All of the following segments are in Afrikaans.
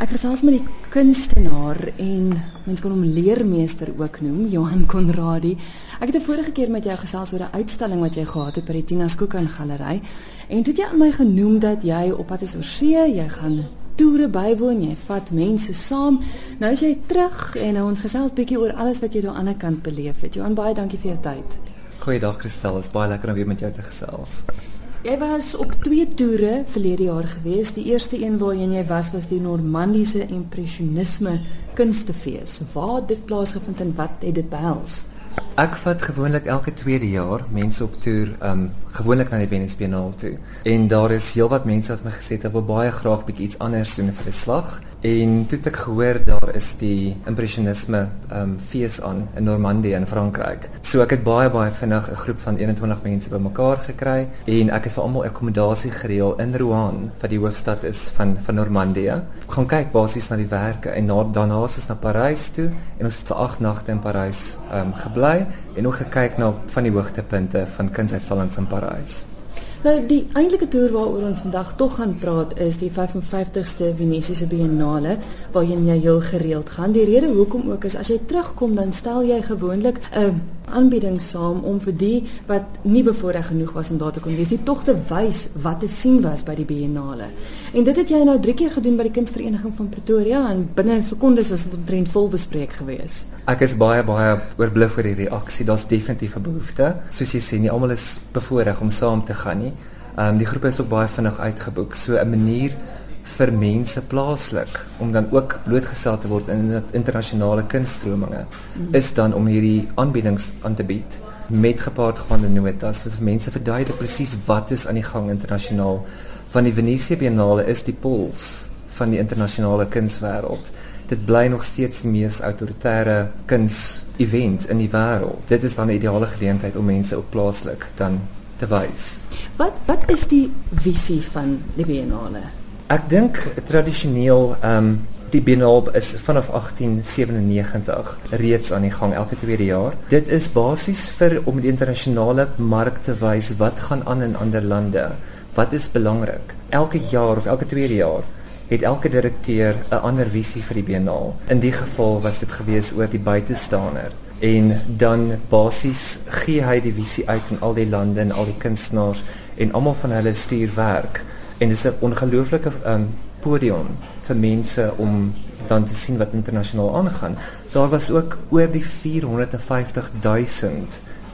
Ek gesels met die kunstenaar en mens kan hom leermeester ook noem, Johan Konradi. Ek het 'n vorige keer met jou gesels oor 'n uitstalling wat jy gehad het by die Tina Skookan Galery. En toe het jy aan my genoem dat jy op pad is oor see, jy gaan toere bywoon, jy vat mense saam. Nou is jy terug en nou ons gesels bietjie oor alles wat jy daar aan die ander kant beleef het. Johan, baie dankie vir jou tyd. Goeiedag Christel, is baie lekker om weer met jou te gesels. Jy was op twee toere verlede jaar gewees. Die eerste een waarheen jy was was die Normandiese Impressionisme Kunstefees. Waar het dit plaasgevind en wat het dit behels? Ek vat gewoonlik elke tweede jaar mense op toer, um gewoonlik na die Venice Biennale toe. En daar is heelwat mense wat my gesê het hulle wil baie graag bietjie iets anders doen vir 'n slag. En toe het ek gehoor daar is die impressionisme um fees aan in Normandië in Frankryk. So ek het baie baie vinnig 'n groep van 21 mense bymekaar gekry en ek het vir almal akkommodasie gereël in Rouen, wat die hoofstad is van van Normandië. Gaan kyk basies na die werke en na, daarna is ons na Parys toe en ons het vir 8 nagte in Parys um gebly en ook gekyk na van die hoogtepunte van kunsuitstallings in Parys. Nou die eintlike toer waaroor ons vandag tog gaan praat is die 55ste Venesiese Biennale waarheen jy heel gereeld gaan. Die rede hoekom ook is as jy terugkom dan stel jy gewoonlik 'n aanbieding saam om vir die wat nie bevoorreg genoeg was om daar te kon wees nie tog te wys wat te sien was by die Biennale. En dit het jy nou 3 keer gedoen by die Kunsvereniging van Pretoria en binne sekondes was dit omtrent vol bespreek gewees. Ek is baie baie oorbluf oor die reaksie. Daar's definitief 'n behoefte. Soos jy sê, nie almal is bevoorreg om saam te gaan nie. Ehm um, die groep is ook baie vinnig uitgeboek. So 'n manier vir mense plaaslik om dan ook blootgestel te word in internasionale kunststrominge mm. is dan om hierdie aanbiedings aan te bied met gepaardgaande notas wat vir mense verduidelik presies wat is aan die gang internasionaal. Van die Venesië Biennale is die pols van die internasionale kunswêreld dit bly nog steeds die mees autoritaire kuns-event in die wêreld. Dit is dan 'n ideale geleentheid om mense op plaaslik dan te wys. Wat wat is die visie van die Biennale? Ek dink tradisioneel ehm um, die Biennale is vanaf 1897 reeds aan die gang elke tweede jaar. Dit is basies vir om die internasionale mark te wys wat gaan aan in ander lande. Wat is belangrik? Elke jaar of elke tweede jaar het elke direkteur 'n ander visie vir die bienaal. In die geval was dit gewees oor die buitestander en dan basies gee hy die visie uit in al die lande en al die kunstenaars en almal van hulle stuur werk en dit is 'n ongelooflike um, podium vir mense om dan te sien wat internasionaal aangaan. Daar was ook oor die 450 000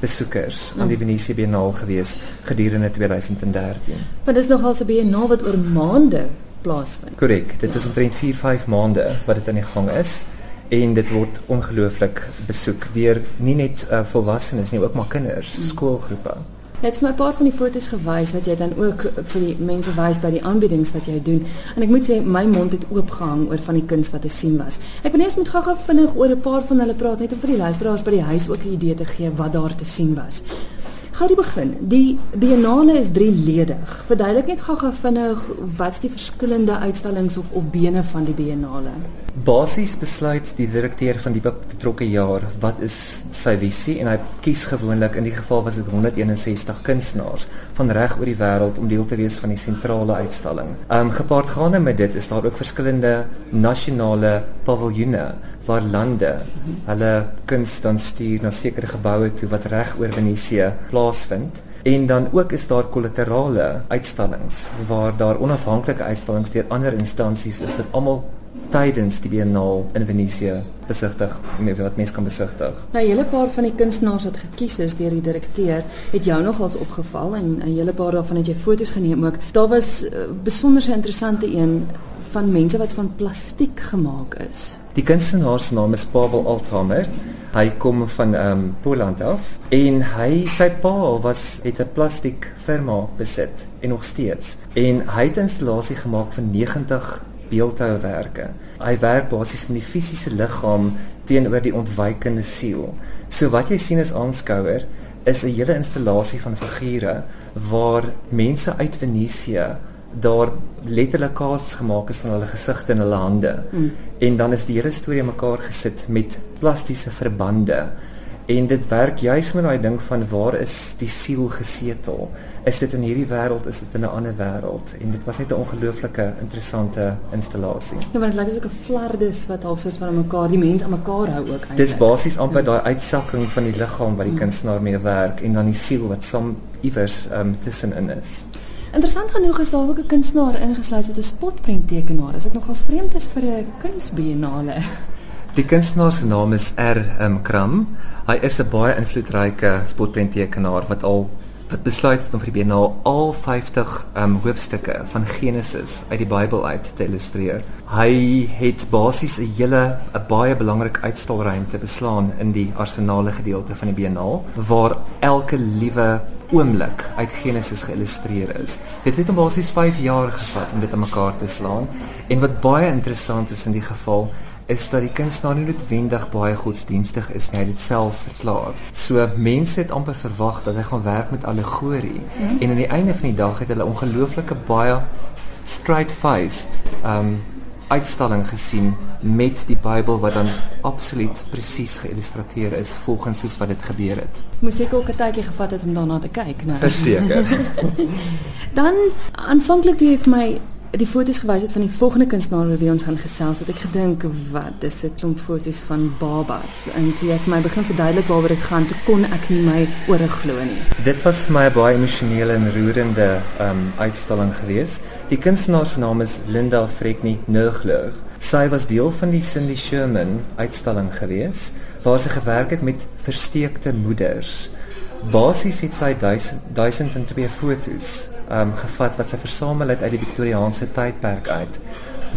besoekers aan die Venesië Biennale gewees gedurende 2013. Want dit is nogal 'n biennale wat oor maande plaasvind. Korrek, dit is omtrent 4-5 maande wat dit aan die gang is en dit word ongelooflik besoek deur nie net uh, volwassenes nie, ook maar kinders, mm. skoolgroepe. Jy het my 'n paar van die foto's gewys wat jy dan ook vir die mense wys by die aanbiedings wat jy doen. En ek moet sê my mond het oopgehang oor van die kuns wat te sien was. Ek wil net met gaga vinnig oor 'n paar van hulle praat net om vir die luisteraars by die huis ook 'n idee te gee wat daar te sien was. Gou die begin. Die biennale is drieledig. Verduidelik net gou-gou vinnig wat's die verskillende uitstallings of of bene van die biennale. Basies besluit die direkteur van die betrokke jaar wat is sy visie en hy kies gewoonlik in die geval was dit 161 kunstenaars van reg oor die wêreld om deel te wees van die sentrale uitstalling. Ehm um, gepaardgaande met dit is daar ook verskillende nasionale paviljoene waar lande hulle kuns dan stuur na sekere geboue toe wat reg oor Venesië plaasvind. En dan ook is daar kollaterale uitstallings waar daar onafhanklike uitstallings deur ander instansies is wat almal tydens die biennale in Venesië besigtig, met wat mense kan besigtig. Nou 'n hele paar van die kunstenaars wat gekies is deur die direkteur, het jou nogals opgeval en 'n hele paar daarvan het jy foto's geneem ook. Daar was uh, besonder interessante een van mense wat van plastiek gemaak is. Die kunstenaar se naam is Pavel Althammer. Hy kom van um, Poland af en hy sy pa was het 'n plastiek firma besit en nog steeds. En hy het 'n installasie gemaak van 90 beeldhouwerke. Hy werk basies met die fisiese liggaam teenoor die ontwykende siel. So wat jy sien as aanskouer is 'n hele installasie van figure waar mense uit Venesië daar letterlik kaas gemaak is van hulle gesigte en hulle hande. Mm. En dan is die hele storie mekaar gesit met plastiese verbande En dit werk juis met daai ding van waar is die siel gesetel? Is dit in hierdie wêreld, is dit in 'n ander wêreld? En dit was net 'n ongelooflike interessante installasie. Ja, want dit lyk asook 'n flardes wat half soort van mekaar die mens aan mekaar hou ook eintlik. Dis basies amper daai uitsakking van die liggaam wat die kunstenaar mee werk en dan die siel wat saam iewers um, tussenin is. Interessant genoeg is daar ook 'n kunstenaar ingesluit wat 'n spotprenttekenaar is. Wat nogals vreemd is vir 'n kunsbiennale. Die kunstenaar se naam is R. Um, Kram. Hy is 'n baie invloedryke spotprenttekenaar wat al wat besluit het om vir die biennaal al 50 um hoofstukke van Genesis uit die Bybel uit te illustreer. Hy het basies 'n hele 'n baie belangrike uitstalruimte beslaan in die arsenale gedeelte van die biennaal waar elke liewe oomblik uit Genesis geïllustreer is. Dit het hom basies 5 jaar gevat om dit aan mekaar te slaan en wat baie interessant is in die geval is dat die kunstenaar nie noodwendig baie godsdienstig is nie, hy het dit self verklaar. So mense het amper verwag dat hy gaan werk met allegorie mm. en aan die einde van die dag het hulle ongelooflike baie straight-faced um uitstalling gesien met die Bybel wat dan absoluut presies geïllustreer is volgens soos wat dit gebeur het. Moes ek ook 'n tydjie gevat het om daarna te kyk, né? Verseker. dan aanvanklik toe jy vir my die foto's gewys het van die volgende kunstenaar wie ons gaan gesels het ek gedink wat dis 'n klomp foto's van babas. En toe jy vir my begin verduidelik waaroor dit gaan toe kon ek nie my ore glo nie. Dit was vir my baie emosionele en roerende um, uitstalling geweest. Die kunstenaar se naam is Linda Frekni Nurgler sy was deel van die Cindy Sherman uitstalling geweest waar sy gewerk het met versteekte moeders. Basies het sy 1002 foto's um, gevat wat sy versamel het uit die Victoriaanse tydperk uit.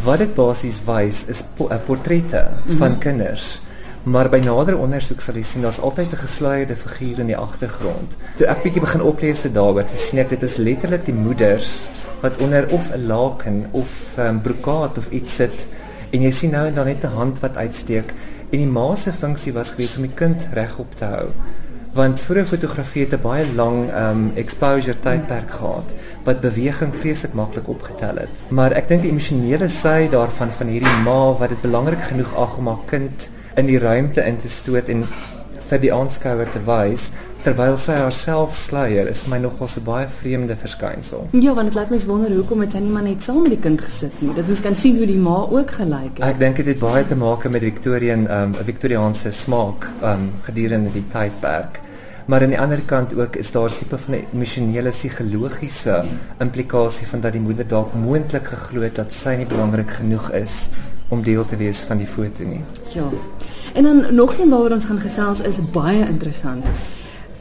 Wat dit basies wys is po uh, portrette mm -hmm. van kinders. Maar by nader ondersoek sal jy sien daar's altyd 'n gesluierde figuur in die agtergrond. Toe ek bietjie begin oplees daaroor, sien ek dit is letterlik die moeders wat onder of 'n laken of 'n um, brokaat of iets sit en jy sien nou en dan net 'n hand wat uitsteek en die ma se funksie was gewees om die kind regop te hou want vroeë fotografie het 'n baie lang um exposure tydperk gehad wat beweging vreeslik maklik opgetel het. Maar ek dink die emosionele sy daarvan van hierdie ma wat dit belangrik genoeg ag om haar kind in die ruimte in te stoot en vir die aanskouer te wys terwyl sy haarself sluier is my nogal 'n baie vreemde verskynsel. Ja, want dit laat mens wonder hoekom het sy nie maar net saam met die kind gesit nie. Dit mens kan sien hoe die ma ook gelyk het. Ek dink dit het baie te maak met Victorian um 'n Victoriaanse smaak um gedurende die tydperk. Maar aan die ander kant ook is daar 'n tipe van 'n emosionele psigologiese implikasie van dat die moeder dalk moontlik geglo het dat sy nie belangrik genoeg is om deel te wees van die foto nie. Ja. En dan nog een waaroor ons gaan gesels is baie interessant.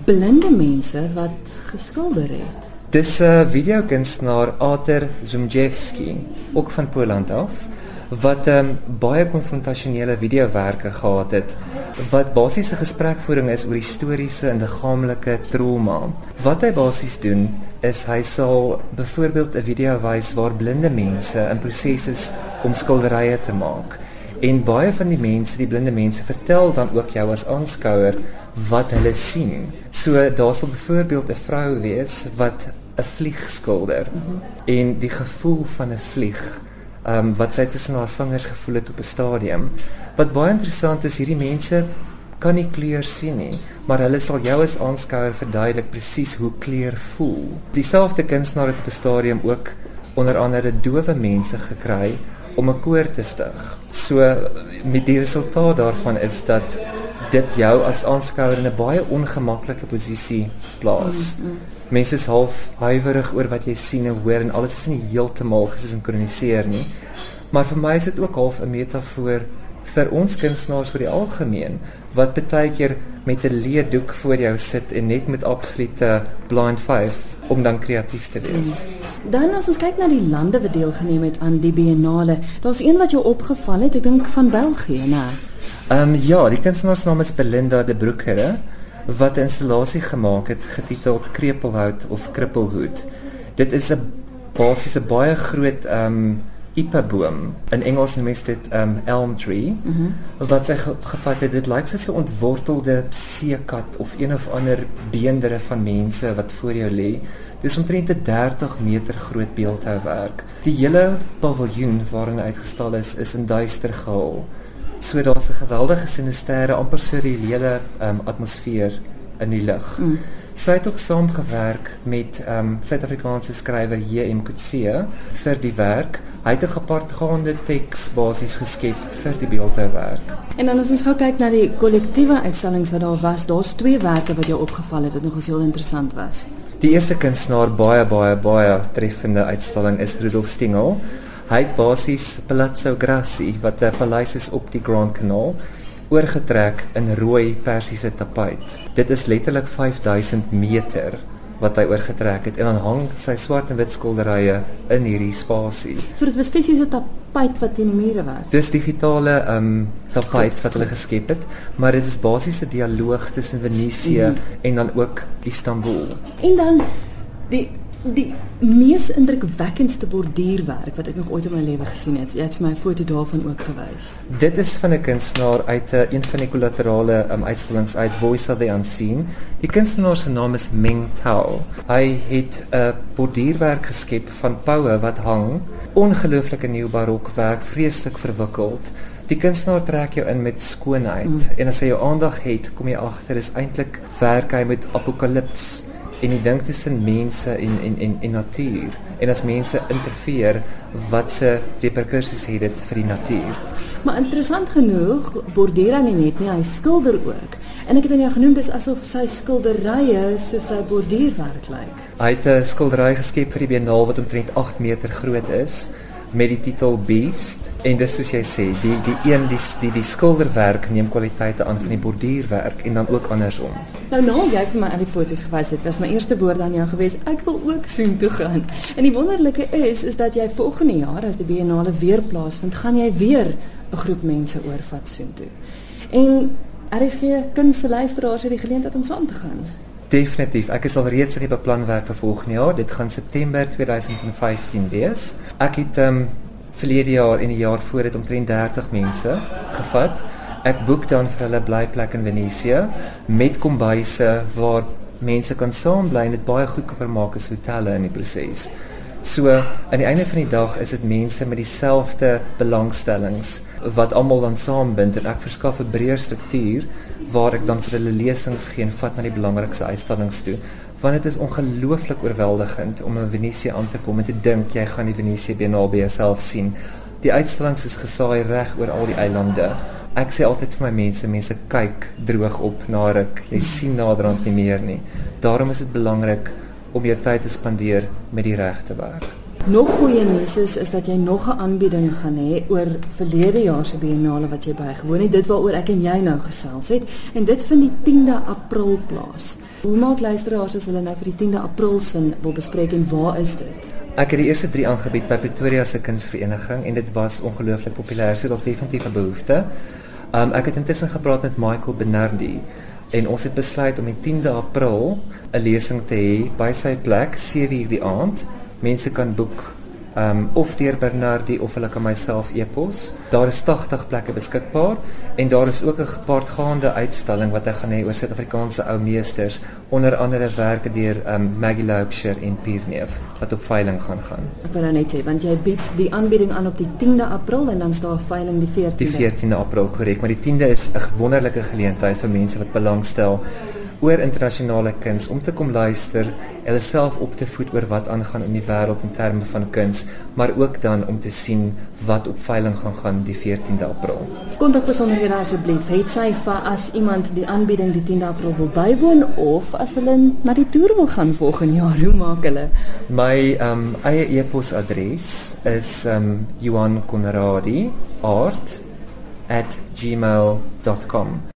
Blinde mense wat geskilder het. Dis 'n uh, videokunstenaar Arthur Zumjewski, ook van Poland af, wat um, baie konfrontasionele videowerke gehad het wat basiese gesprekvoering is oor historiese en liggaamlike trauma. Wat hy basies doen is hy sal byvoorbeeld 'n video wys waar blinde mense in proses is om skilderye te maak. En baie van die mense, die blinde mense, vertel dan ook jou as aanskouer wat hulle sien. So daar sal byvoorbeeld 'n vrou wees wat 'n vlieg skilder mm -hmm. en die gevoel van 'n vlieg ehm um, wat sy tussen haar vingers gevoel het op 'n stadium. Wat baie interessant is, hierdie mense kan nie kleur sien nie, maar hulle sal jou as aanskouer verduidelik presies hoe kleur voel. Dieselfde kunstenaar het op 'n stadium ook onder andere dowe mense gekry om 'n koor te stig. So met die resultaat daarvan is dat dit jou as aanskouer in 'n baie ongemaklike posisie plaas. Mm, mm. Mense is half huiwerig oor wat jy sien en hoor en alles is nie heeltemal gesinkroniseer nie. Maar vir my is dit ook half 'n metafoor vir ons kunstenaars vir die algemeen wat baie keer met 'n leedoek voor jou sit en net met absolute blind faith om dan kreatief te wees. Hmm. Dan as ons kyk na die lande wat deelgeneem het aan die biennale, daar's een wat jou opgeval het, ek dink van België, né? Ehm um, ja, die kunstenaar se naam is Belinda de Broekere wat 'n installasie gemaak het getiteld Krepelhout of Krippelhoed. Dit is 'n basies 'n baie groot ehm um, ipa boom. In Engels noem mens dit um elm tree. Mm -hmm. Wat sy ge gevat het, dit lyk soos 'n ontwortelde seekat of een of ander beendere van mense wat voor jou lê. Dis omtrent 'n 30 meter groot beeldhouwerk. Die hele paviljoen waarin uitgestal is, is in duister gehul. So daar's 'n geweldige sinisterre amper surreële um, atmosfeer in die lug. Mm. Sy het ook saamgewerk met ehm um, Suid-Afrikaanse skrywer J.M. Coetzee vir die werk. Hy het 'n gepaardgaande teks basies geskep vir die beeldhouwerk. En dan as ons gou kyk na die kollektiewe uitstallings wat daar was, daar's twee werke wat jou opgeval het wat nogals heel interessant was. Die eerste kunstenaar baie baie baie treffende uitstalling is Rudolf Stingel. Hy het basies Palazzo Grassi wat 'n paleis is op die Grand Canal oorgetrek in rooi persiese tapuit. Dit is letterlik 5000 meter wat hy oorgetrek het en dan hang sy swart en wit skilderye in hierdie spasie. So dit was spesifiese tapuit wat in die mure was. Dis digitale ehm um, tapuit wat hulle geskep het, maar dit is basies 'n dialoog tussen Venesië mm -hmm. en dan ook Istanbul. En dan die die mees indrukwekkendste borduurwerk wat ek nog ooit in my lewe gesien het. Jy het vir my 'n foto daarvan ook gewys. Dit is van 'n kunstenaar uit 'n uh, een van die kollaterale um, uitstallings uit Voice of the Unseen. Die kunstenaar se naam is Meng Tao. Hy het 'n borduurwerk geskep van poue wat hang. Ongelooflike nuwe barokwerk, vreeslik verwikkeld. Die kunstenaar trek jou in met skoonheid mm. en as hy jou aandag het, kom jy agter dis eintlik werk hy met apokalips en die ding tussen mense en en en en natuur en as mense interfereer wat se reperkusies het dit vir die natuur. Maar interessant genoeg bordeer hy net nie, hy skilder ook. En ek het aan jou genoem dis asof sy skilderye soos sy borduurwerk lyk. Hy het 'n skildery geskep vir die Biennale wat omtrent 8 meter groot is met die titel Beast en dis soos jy sê die die een die die die skilderwerk neem kwaliteite aan van die borduurwerk en dan ook andersom. Nou nou jy vir my al die foto's gewys het was my eerste woord aan jou gewees ek wil ook soen toe gaan. En die wonderlike is is dat jy volgende jaar as die biennale weer plaasvind gaan jy weer 'n groep mense oorvat soen toe. En geen kunsteluisteraars het die geleentheid om saam te gaan. Definitief. Ek is al reeds in die beplanwerk vir volgende jaar. Dit gaan September 2015 wees. Ek het ehm um, verlede jaar en die jaar voor dit omtrent 30 mense gevat. Ek boek dan vir hulle blyplek in Venesië met kombuise waar mense kan saam bly en dit baie goedkoper maak as hotelle in die proses. So aan die einde van die dag is dit mense met dieselfde belangstellings wat almal dan saambind en ek verskaf 'n breër struktuur waar ek dan vir hulle lesings gee en vat na die belangrikste uitstallings toe. Want dit is ongelooflik oorweldigend om in Venesië aan te kom en te dink jy gaan die Venesië Biennale by jouself sien. Die uitstallings is gesaai reg oor al die eilande. Ek sê altyd vir my mense, mense kyk droog op na ruk. Jy sien naderhand nie meer nie. Daarom is dit belangrik om jou tyd te spandeer met die regte werk. Nog goeie nuus is is dat jy nog 'n aanbieding gaan hê oor verlede jaar se biennale wat jy bygewoon het. Dit waaroor ek en jy nou gesels het en dit vind die 10de April plaas. Hoe maak luisteraars as hulle nou vir die 10de April sin wil bespreek en waar is dit? Ek het die eerste 3 aangebied by Pretoria se kunsvereniging en dit was ongelooflik populêr. So daar's definitief 'n behoefte. Um ek het intussen gepraat met Michael Bernardi en ons het besluit om die 10de April 'n lesing te hê by sy plek 7:00 die aand mense kan boek um of deur Bernardi of hulle kan myself e-pos. Daar is 80 plekke beskikbaar en daar is ook 'n gepaardgaande uitstalling wat ek gaan hê oor Suid-Afrikaanse ou meesters, onder andere werke deur um Maggie Loubser en Pierre Neef wat op veiling gaan gaan. Ek wil nou net sê want jy bied die aanbieding aan op die 10de April en dan staan veiling die 14de. Die 14de April korrek, maar die 10de is 'n wonderlike geleentheid vir mense wat belangstel oor internasionale kuns om te kom luister, hulle self op te voed oor wat aangaan in die wêreld in terme van kuns, maar ook dan om te sien wat op veiling gaan gaan die 14de April. Kontak besonderhede asseblief. Het sy vir as iemand die aanbieding die 10de April wil bywoon of as hulle na die toer wil gaan volgende jaar, hoe maak hulle? My um eie e-posadres is um Johan Conradi art@gmail.com